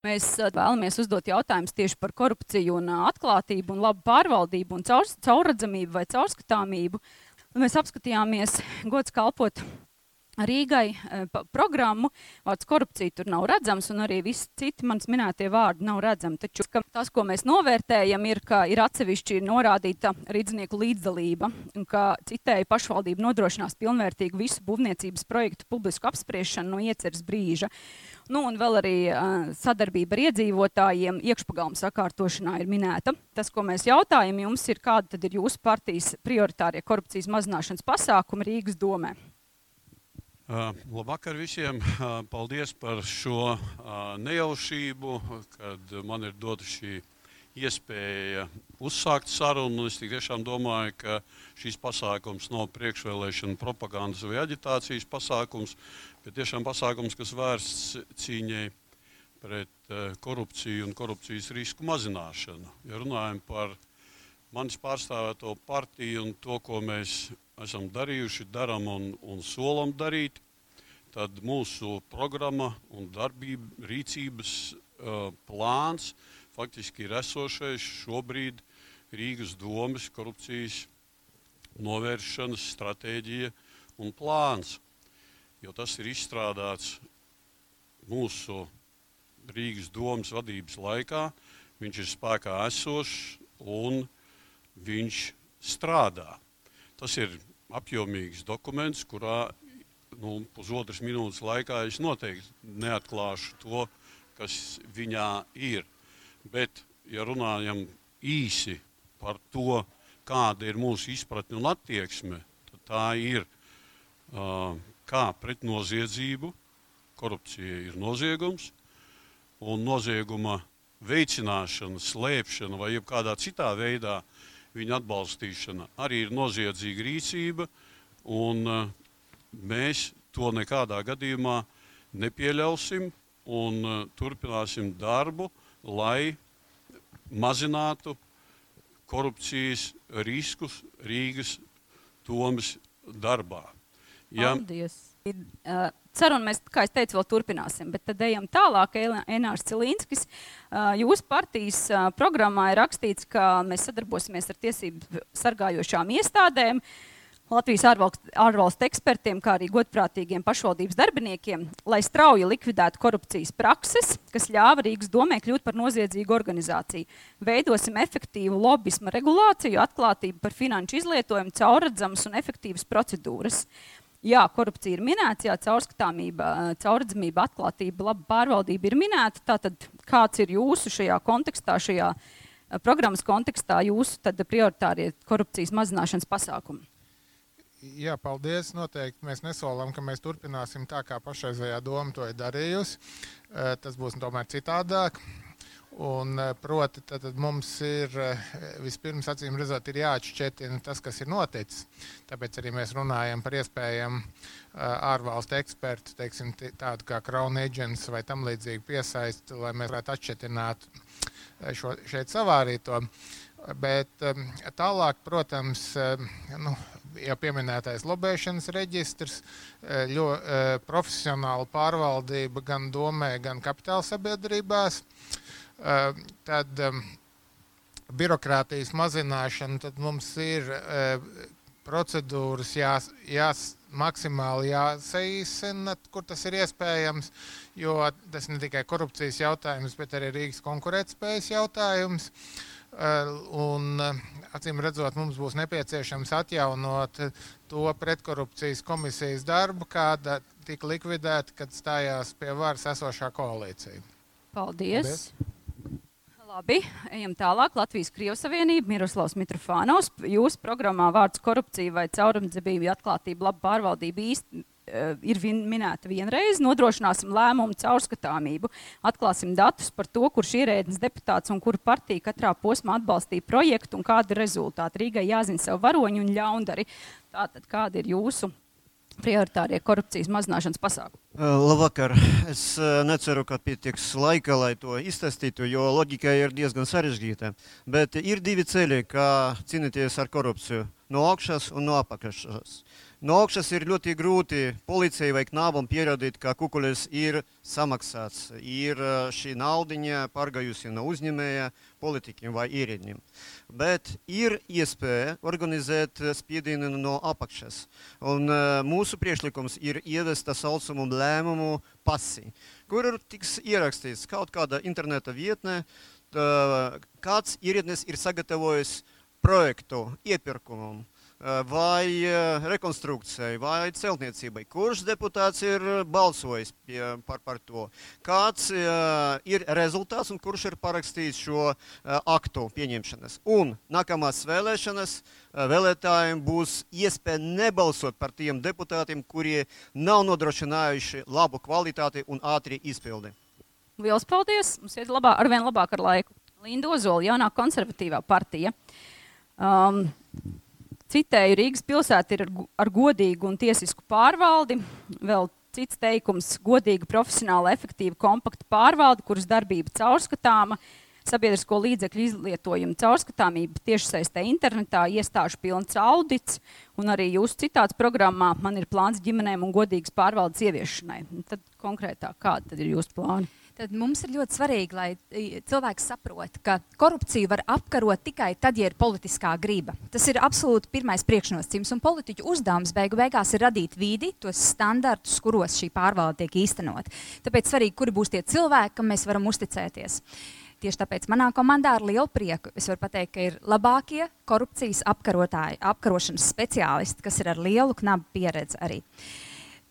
Mēs vēlamies uzdot jautājumus tieši par korupciju, un atklātību, un labu pārvaldību, un caur, caurredzamību vai caurskatāmību. Un mēs apskatījāmies, gods kalpot Rīgai programmu. Vārds korupcija tur nav redzams, un arī visi citi manis minētie vārdi nav redzami. Taču tas, ko mēs novērtējam, ir, ka ir atsevišķi norādīta rīznieku līdzdalība, un ka citēji pašvaldība nodrošinās pilnvērtīgu visu būvniecības projektu publisku apspriešanu no ieceres brīža. Nu, un vēl arī uh, sadarbība ar iedzīvotājiem iekšpagalmu sakārtošanā ir minēta. Tas, ko mēs jautājam jums, ir kāda tad ir jūsu partijas prioritārie korupcijas mazināšanas pasākumi Rīgas domē? Uh, labvakar visiem! Uh, paldies par šo nejaušību, kad man ir dota šī iespēja uzsākt sarunu. Es tiešām domāju, ka šīs pasākums nav priekšvēlēšana propagandas vai aģitācijas pasākums, bet tiešām pasākums, kas vērsts cīņai pret uh, korupciju un korupcijas risku mazināšanu. Ja runājam par manis pārstāvēto partiju un to, ko mēs esam darījuši, darām un, un solam darīt, tad mūsu programma un darbība, rīcības uh, plāns faktiski ir esošais šobrīd Rīgas domas korupcijas novēršanas stratēģija un plāns jo tas ir izstrādāts mūsu Rīgas domas vadības laikā. Viņš ir spēkā esošs un viņš strādā. Tas ir apjomīgs dokuments, kurā nu, pusotras minūtes laikā es noteikti neatklāšu to, kas viņā ir. Bet, ja runājam īsi par to, kāda ir mūsu izpratne un attieksme, tad tā ir uh, kā pret noziedzību. Korupcija ir noziegums, un nozieguma veicināšana, slēpšana vai kādā citā veidā viņa atbalstīšana arī ir noziedzīga rīcība, un uh, mēs to nekādā gadījumā nepieļausim un uh, turpināsim darbu, lai mazinātu korupcijas riskus Rīgas domas darbā. Ja, Paldies! Uh, ceru, un mēs, kā es teicu, vēl turpināsim, bet tad ejam tālāk. Enārs Cilīnskis, uh, jūsu partijas uh, programmā ir rakstīts, ka mēs sadarbosimies ar tiesību sargājošām iestādēm, Latvijas ārvalstu, ārvalstu ekspertiem, kā arī godprātīgiem pašvaldības darbiniekiem, lai strauji likvidētu korupcijas prakses, kas ļāva Rīgas domē kļūt par noziedzīgu organizāciju. Veidosim efektīvu lobisma regulāciju, atklātību par finanšu izlietojumu, caurredzamas un efektīvas procedūras. Jā, korupcija ir minēta, jā, caurskatāmība, caurredzamība, atklātība, laba pārvaldība ir minēta. Tātad, kāds ir jūsu šajā kontekstā, šajā programmas kontekstā, jūsu prioritārie korupcijas mazināšanas pasākumi? Jā, paldies. Noteikti mēs nesolam, ka mēs turpināsim tā, kā pašreizējā doma to ir darījusi. Tas būs tomēr citādāk. Un, eh, proti, tad, tad mums ir eh, vispirms acīm redzot, ir jāatšķetina tas, kas ir noticis. Tāpēc arī mēs runājam par iespējamu eh, ārvalstu ekspertu, teiksim, tādu kā Crown Agents vai tam līdzīgi piesaisti, lai mēs varētu atšķetināt šo šeit savārīto. Bet tālāk, protams, nu, jau pieminētais lobēšanas reģistrs, ļoti profesionāla pārvaldība gan domē, gan kapitāla sabiedrībās. Ehm, tad ehm, birokrātijas mazināšana, tad mums ir ehm, procedūras jās, jās, maksimāli jāsaīsina, kur tas ir iespējams, jo tas ne tikai korupcijas jautājums, bet arī Rīgas konkurētspējas jautājums. Un, acīm redzot, mums būs nepieciešams atjaunot to pretkorupcijas komisijas darbu, kāda tika likvidēta, kad stājās pie varas esošā koalīcija. Paldies! Paldies. Labi, ejam tālāk. Latvijas Krievijas Savienība, Miroslavs Mitrofānovs. Jūsu programmā vārds korupcija vai caurumdzebība, atklātība, laba pārvaldība īsti uh, ir vien, minēta vienreiz. Nodrošināsim lēmumu caurskatāmību, atklāsim datus par to, kurš ierēdnis deputāts un kura partija katrā posmā atbalstīja projektu un kādi ir rezultāti. Rīgai jāzina savu varoņu un ļaundari. Tātad, kādi ir jūsu prioritārie korupcijas mazināšanas pasākumi? Labvakar. Es neceru, ka pietiks laika, lai to izstāstītu, jo loģika ir diezgan sarežģīta. Bet ir divi ceļi, kā cīnīties ar korupciju - no augšas un no apakšas. No augšas ir ļoti grūti policijai vai knābam pierādīt, ka kukuļs ir samaksāts, ir šī naudiņa pārgājusi no uzņēmēja politikiem vai ierēdņiem. Bet ir iespēja organizēt spiedienu no apakšas. Un mūsu priekšlikums ir ievest tā saucamu lēmumu pasi, kur ir tiks ierakstīts kaut kāda interneta vietnē, kāds ierēdnis ir sagatavojis projektu iepirkumam vai eh, rekonstrukcijai, vai celtniecībai. Kurš deputāts ir balsojis pie, par, par to? Kāds ir rezultāts un kurš ir parakstījis šo aktu pieņemšanas? Un nākamās vēlēšanas vēlētājiem būs iespēja nebalsot par tiem deputātiem, kuri nav nodrošinājuši labu kvalitāti un ātri izpildi. Lielas paldies! Mums ir labā, arvien labāk ar laiku. Linda Ozola, jaunā konservatīvā partija. Um, Citēju, Rīgas pilsēta ir ar, godīgu un tiesisku pārvaldi. Vēl cits teikums - godīga, profesionāla, efektīva, kompakta pārvalde, kuras darbība caurskatāma, sabiedrisko līdzekļu izlietojuma caurskatāmība tiešsaistē internetā, iestāžu pilns audits un arī jūsu citāts programmā man ir plāns ģimenēm un godīgas pārvaldes ieviešanai. Tad konkrētāk, kādi tad ir jūsu plāni? Tad mums ir ļoti svarīgi, lai cilvēks saprot, ka korupciju var apkarot tikai tad, ja ir politiskā griba. Tas ir absolūti pirmais priekšnosacījums. Un politiķu uzdevums beigu beigās ir radīt vidi, tos standartus, kuros šī pārvalde tiek īstenot. Tāpēc svarīgi, kuri būs tie cilvēki, kam mēs varam uzticēties. Tieši tāpēc manā komandā ar lielu prieku es varu pateikt, ka ir labākie korupcijas apkarotāji, apkarošanas speciālisti, kas ir ar lielu knabu pieredzi arī. Uh,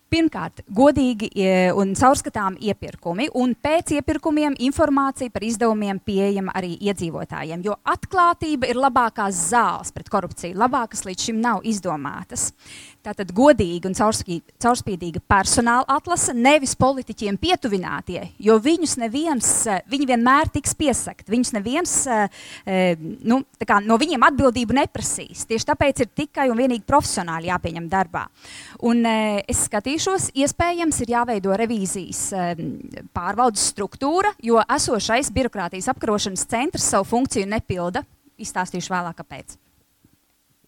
Pirmkārt, godīgi e, un caurskatām iepirkumi, un pēc iepirkumiem informācija par izdevumiem pieejama arī iedzīvotājiem. Jo atklātība ir labākās zāles pret korupciju, labākas līdz šim nav izdomātas. Tātad godīga un caurspīdīga personāla atlase, nevis politiķiem pietuvinātie, jo viņus neviens, viņi vienmēr tiks piesakt, viņus neviens nu, kā, no viņiem atbildību neprasīs. Tieši tāpēc ir tikai un vienīgi profesionāli jāpieņem darbā. Un es skatīšos, iespējams ir jāveido revīzijas pārvaldes struktūra, jo esošais birokrātijas apkarošanas centrs savu funkciju nepilda. Izstāstīšu vēlāk, kāpēc.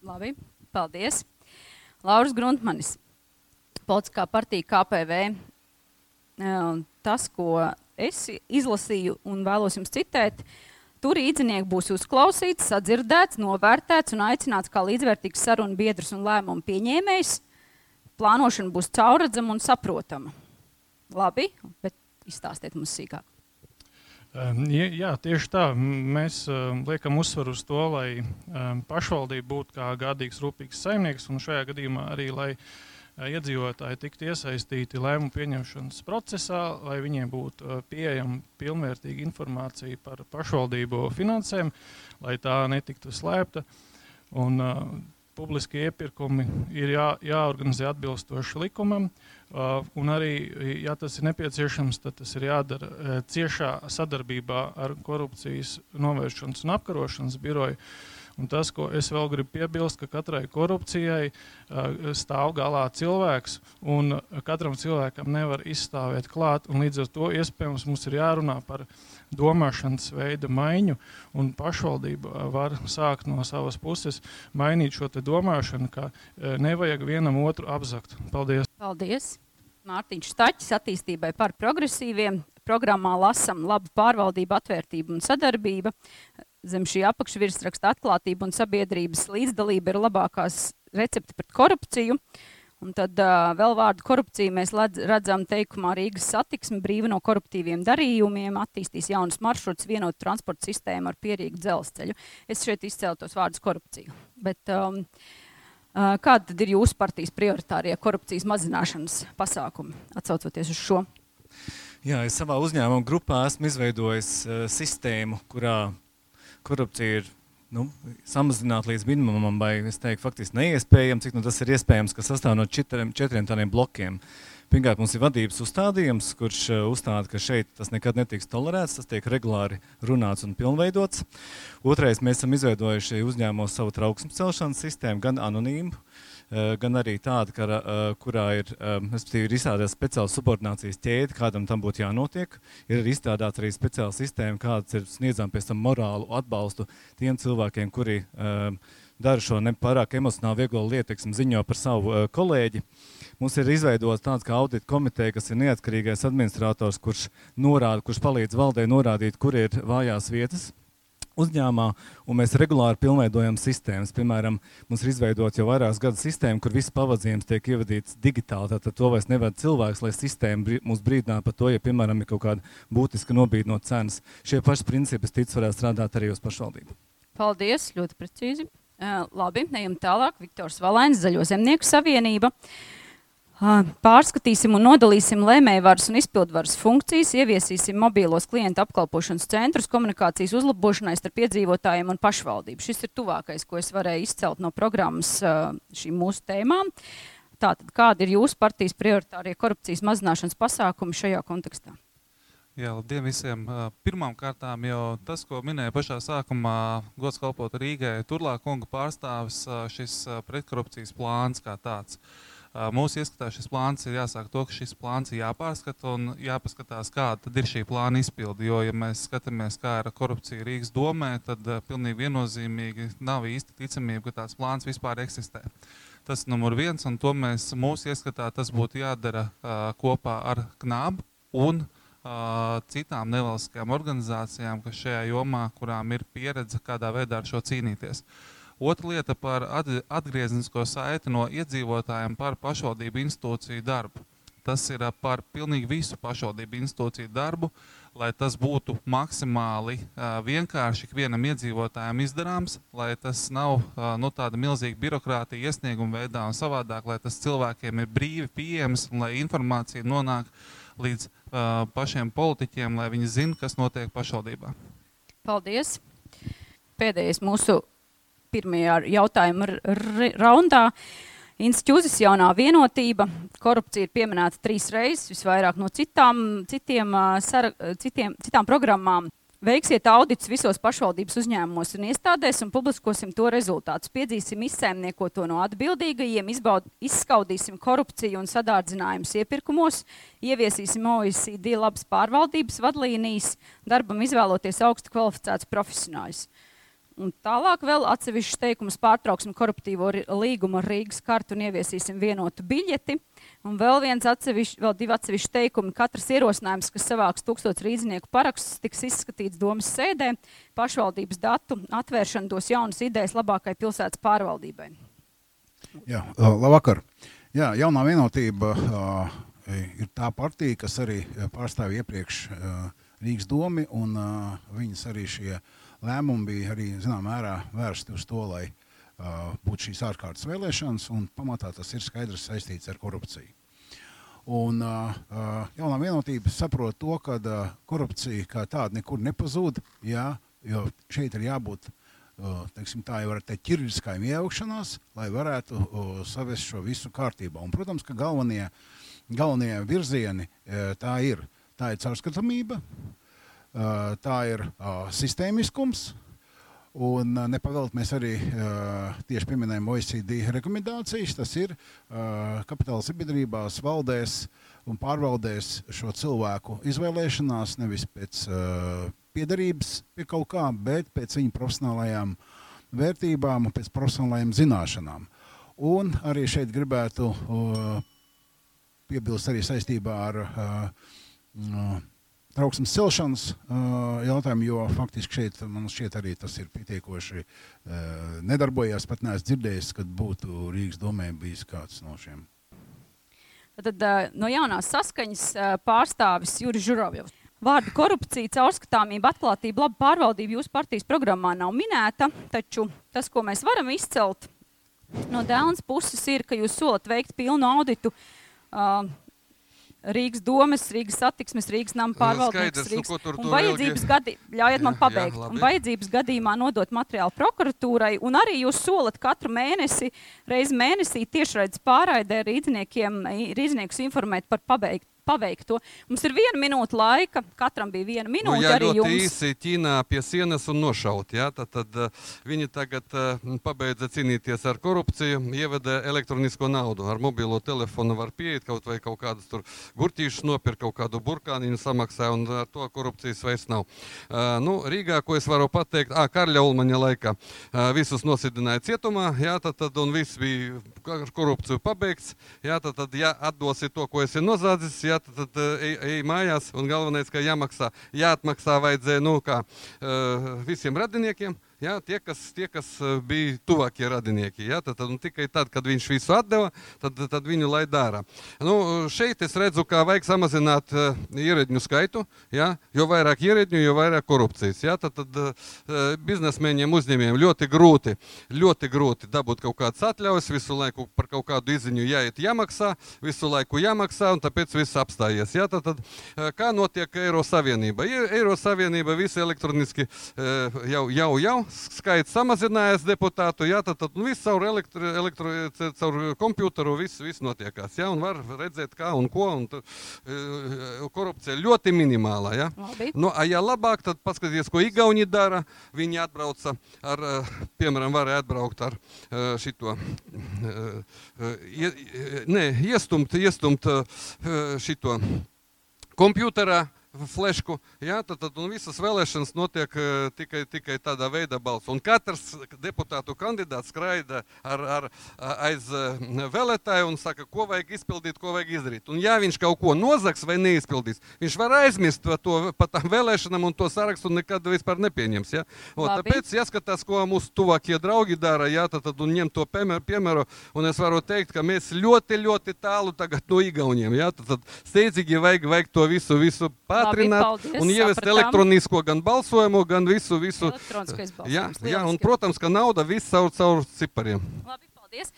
Labi, paldies. Lauris Gruntmanis, politiskā partija KPV. Tas, ko es izlasīju un vēlos jums citēt, tur īdzinieki būs uzklausīts, sadzirdēts, novērtēts un aicināts kā līdzvērtīgs sarunu biedrs un lēmumu pieņēmējs. Plānošana būs caurredzama un saprotama. Labi, bet izstāstiet mums sīkāk. Jā, tieši tā. Mēs liekam uzsvaru uz to, lai pašvaldība būtu kā gādīgs, rūpīgs saimnieks, un šajā gadījumā arī, lai iedzīvotāji tiktu iesaistīti lēmumu pieņemšanas procesā, lai viņiem būtu pieejama pilnvērtīga informācija par pašvaldību finansēm, lai tā netiktu slēpta. Un, uh, publiskie iepirkumi ir jā, jāorganizē atbilstoši likumam. Uh, un arī, ja tas ir nepieciešams, tad tas ir jādara uh, ciešā sadarbībā ar korupcijas novēršanas un apkarošanas biroju. Un tas, ko es vēl gribu piebilst, ka katrai korupcijai uh, stāv galā cilvēks, un katram cilvēkam nevar izstāvēt klāt. Līdz ar to iespējams mums ir jārunā par domāšanas veida maiņu, un pašvaldība var sākt no savas puses mainīt šo domāšanu, ka nevajag vienam otru apzakt. Paldies! Paldies! Mārtiņš Staķis attīstībai par progresīviem. Programmā lasam labu pārvaldību, atvērtību un sadarbību. Zem šī apakšvirsraksta atklātība un sabiedrības līdzdalība ir labākās recepte pret korupciju. Un tad uh, vēl vārdu korupcija mēs redzam teikumā Rīgas satiksme brīva no koruptīviem darījumiem, attīstīs jaunas maršrutus, vienotu transporta sistēmu ar pierīgu dzelzceļu. Es šeit izcēlu tos vārdus korupciju. Bet, um, uh, Kāda tad ir jūsu partijas prioritārie korupcijas mazināšanas pasākumi, atsaucoties uz šo? Jā, es savā uzņēmuma grupā esmu izveidojis uh, sistēmu, kurā korupcija ir nu, samazināta līdz minimumam, vai es teiktu, faktiski neiespējams, cik nu, tas ir iespējams, ka sastāv no četriem, četriem tādiem blokiem. Pirmkārt, mums ir vadības uzstādījums, kurš uh, uzstāda, ka šeit tas nekad netiks tolerēts, tas tiek regulāri runāts un pilnveidots. Otrais, mēs esam izveidojuši uzņēmumos savu trauksmes celšanas sistēmu, gan anonīmu, gan arī tādu, ka, uh, kurā ir, um, ir izstrādāta speciāla subordinācijas ķēde, kādam tam būtu jānotiek. Ir arī izstrādāta arī speciāla sistēma, kāds ir sniedzama pēc tam morālu atbalstu tiem cilvēkiem, kuri dara šo nepārāk emocionāli vieglo lietu, teiksim, ziņo par savu kolēģi. Mums ir izveidots tāds kā audita komiteja, kas ir neatkarīgais administrators, kurš norāda, kurš palīdz valdē norādīt, kur ir vājās vietas uzņēmumā, un mēs regulāri pilnveidojam sistēmas. Piemēram, mums ir izveidota jau vairākas gadu sistēma, kur viss pavadījums tiek ievadīts digitāli. Tātad to vairs nevada cilvēks, lai sistēma mums brīdinātu par to, ja, piemēram, ir kaut kāda būtiska nobīde no cenas. Šie paši principi, es ticu, varētu strādāt arī uz pašvaldību. Paldies, ļoti precīzi. Uh, labi, ejam tālāk. Viktors Valēns, Zaļo zemnieku savienība. Uh, Pārskatīsim un nodalīsim lēmējvaras un izpildvaras funkcijas, ieviesīsim mobīlos klientu apkalpošanas centrus komunikācijas uzlabošanai starp iedzīvotājiem un pašvaldību. Šis ir tuvākais, ko es varēju izcelt no programmas šīm mūsu tēmām. Tātad, kādi ir jūsu partijas prioritārie korupcijas mazināšanas pasākumi šajā kontekstā? Jā, labdien visiem. Pirmām kārtām jau tas, ko minēja pašā sākumā gods kalpot Rīgai, Turlā kunga pārstāvis šis pretkorupcijas plāns kā tāds. Uh, Mūsu ieskatā šis plāns ir jāsāk to, ka šis plāns ir jāpārskata un jāpaskatās, kāda ir šī plāna izpilde. Jo, ja mēs skatāmies, kā ir korupcija Rīgas domē, tad pilnīgi viennozīmīgi nav īsti ticamība, ka tāds plāns vispār eksistē. Tas ir numur viens, un to mēs mūsu ieskatā tas būtu jādara kopā ar KNAB un citām nevalstiskajām organizācijām, kas šajā jomā, kurām ir pieredze, kādā veidā ar šo cīnīties. Uh, Otra lieta par atgrieznisko saiti no iedzīvotājiem par pašvaldību institūciju darbu. Tas ir par pilnīgi visu pašvaldību institūciju darbu, lai tas būtu maksimāli vienkārši ikvienam iedzīvotājam izdarāms, lai tas nav nu, tāda milzīga birokrātija iesnieguma veidā un savādāk, lai tas cilvēkiem ir brīvi pieejams un lai informācija nonāk līdz pašiem politiķiem, lai viņi zina, kas notiek pašvaldībā. Paldies! Pēdējais mūsu pirmajā jautājuma raundā. Institūcijas jaunā vienotība, korupcija ir pieminēta trīs reizes, visvairāk no citām, citiem, sara, citiem, citām programmām. Veiksiet audits visos pašvaldības uzņēmumos un iestādēs un publiskosim to rezultātus. Piedzīsim izsēmniekoto no atbildīgajiem, izbaud, izskaudīsim korupciju un sadārdzinājumus iepirkumos, ieviesīsim OECD labas pārvaldības vadlīnijas, darbam izvēloties augstu kvalificētus profesionāļus. Un tālāk vēl atsevišķs teikums pārtrauksim koruptīvo līgumu ar Rīgas kartu un ieviesīsim vienotu biļeti. Un vēl viens atsevišķi, vēl divi atsevišķi teikumi. Katrs ierosinājums, kas savāks tūkstots rīznieku parakstus, tiks izskatīts domas sēdē. Pašvaldības datu atvēršana dos jaunas idejas labākai pilsētas pārvaldībai. Jā, labvakar. Jā, jaunā vienotība uh, ir tā partija, kas arī pārstāv iepriekš uh, Rīgas domi, un uh, viņas arī šie uh, lēmumi bija arī zināmā mērā vērsti uz to, lai uh, būtu šīs ārkārtas vēlēšanas, un pamatā tas ir skaidrs saistīts ar korupciju. Un uh, jaunā vienotība saprot to, ka uh, korupcija kā tāda nekur nepazūd, jā, jo šeit ir jābūt uh, teiksim, tā, jau teikt, ķirurģiskajām iejaukšanās, lai varētu uh, savest šo visu kārtībā. Un, protams, ka galvenie, galvenie virzieni uh, tā ir, tā ir caurskatāmība, tā ir sistēmiskums. Un nepavēlēt mēs arī uh, tieši pieminējam OECD rekomendācijas. Tas ir uh, kapitāla sabiedrībās, valdēs un pārvaldēs šo cilvēku izvēlēšanās nevis pēc uh, piedarības pie kaut kā, bet pēc viņu profesionālajām vērtībām un pēc profesionālajām zināšanām. Un arī šeit gribētu uh, piebilst arī saistībā ar uh, uh, trauksmes celšanas uh, jautājumu, jo faktiski šeit man šķiet arī tas ir pietiekoši uh, nedarbojās. Pat neesmu dzirdējis, kad būtu Rīgas domē bijis kāds no šiem. Tad uh, no jaunās saskaņas uh, pārstāvis Juris Žurovjovs. Vārdi korupcija, caurskatāmība, atklātība, laba pārvaldība jūsu partijas programmā nav minēta, taču tas, ko mēs varam izcelt no Dēlnes puses, ir, ka jūs solat veikt pilnu auditu uh, Rīgas domes, Rīgas satiksmes, Rīgas nama pārvaldības. Rīgas, nu, un vajadzības gadi, ļaujiet man pabeigt, jā, un vajadzības gadījumā nodot materiālu prokuratūrai, un arī jūs solat katru mēnesi, reizi mēnesī tiešraides pārraidē rīzniekiem, rīzniekus informēt par pabeigt, paveikt to. Mums ir viena minūte laika, katram bija viena minūte. Nu, jā, arī ļoti jums. īsi Ķīnā pie sienas un nošaut. Jā, tad, tad uh, viņi tagad uh, pabeidza cīnīties ar korupciju, ieveda elektronisko naudu. Ar mobilo telefonu var pieiet kaut vai kaut kādas tur gurķīšas nopirkt, kaut kādu burkāniņu samaksā, un ar to korupcijas vairs nav. Uh, nu, Rīgā, ko es varu pateikt, ah, Karļa Ulmaņa laikā uh, visus nosidināja cietumā, jā, tad, tad, un viss bija ar korupciju pabeigts. Jā, tad, tad, ja atdosi to, ko esi nozadzis, jā, tad, tad uh, ej, ej mājās, un galvenais, ka jāmaksā, jāatmaksā vajadzēja, nu, kā uh, visiem radiniekiem. Jā, tie, kas, tie, kas eh, bija tuvākie radinieki, jā, tad, tad, un tikai tad, kad viņš visu atdeva, tad, tad viņu lai dara. Nu, šeit es redzu, ka vajag samazināt uh, ierēģņu skaitu, jā, jo vairāk ierēģņu, jo vairāk korupcijas. Jā, tad, tad uh, biznesmeņiem, uzņēmējiem ļoti grūti, ļoti grūti dabūt kaut kādas atļaujas, visu laiku par kaut kādu izziņu jāiet jāmaksā, visu laiku jāmaksā, un tāpēc viss apstājies. Jā, tad, tad, uh, kā notiek Eiro Savienība? Eiro Savienība visi elektroniski jau, jau, jau skaits samazinājies deputātu, jā, tad, tad nu, viss caur, elektro, elektro, caur komputeru viss, viss notiekās. Jā, un var redzēt, kā un ko. Un, tu, korupcija ļoti minimāla. Jā. Nu, a, ja labāk, tad paskatieties, ko Igauni dara. Viņi atbrauca ar, piemēram, varēja atbraukt ar šito, ie, ne, iestumt, iestumt šito komputerā flešku, jā, tad, tad visas vēlēšanas notiek uh, tikai, tikai tādā veidā balss. Un katrs deputātu kandidāts skraida ar, ar, aiz uh, vēlētāju un saka, ko vajag izpildīt, ko vajag izdarīt. Un ja viņš kaut ko nozags vai neizpildīs, viņš var aizmirst to, to pa tām vēlēšanām un to sarakstu nekad vispār nepieņems. Ja? O, tāpēc jāskatās, ko mūsu tuvākie draugi dara, jā, tad, tad un ņem to piemēru. Un es varu teikt, ka mēs ļoti, ļoti tālu tagad no Igauniem. Jā, tad, tad steidzīgi vajag, vajag to visu, visu pār pātrināt paldies, un ievest sapratām. elektronisko gan balsojumu, gan visu. visu. Jā, jā, un, protams, ka nauda viss caur, caur cipariem. Labi, paldies.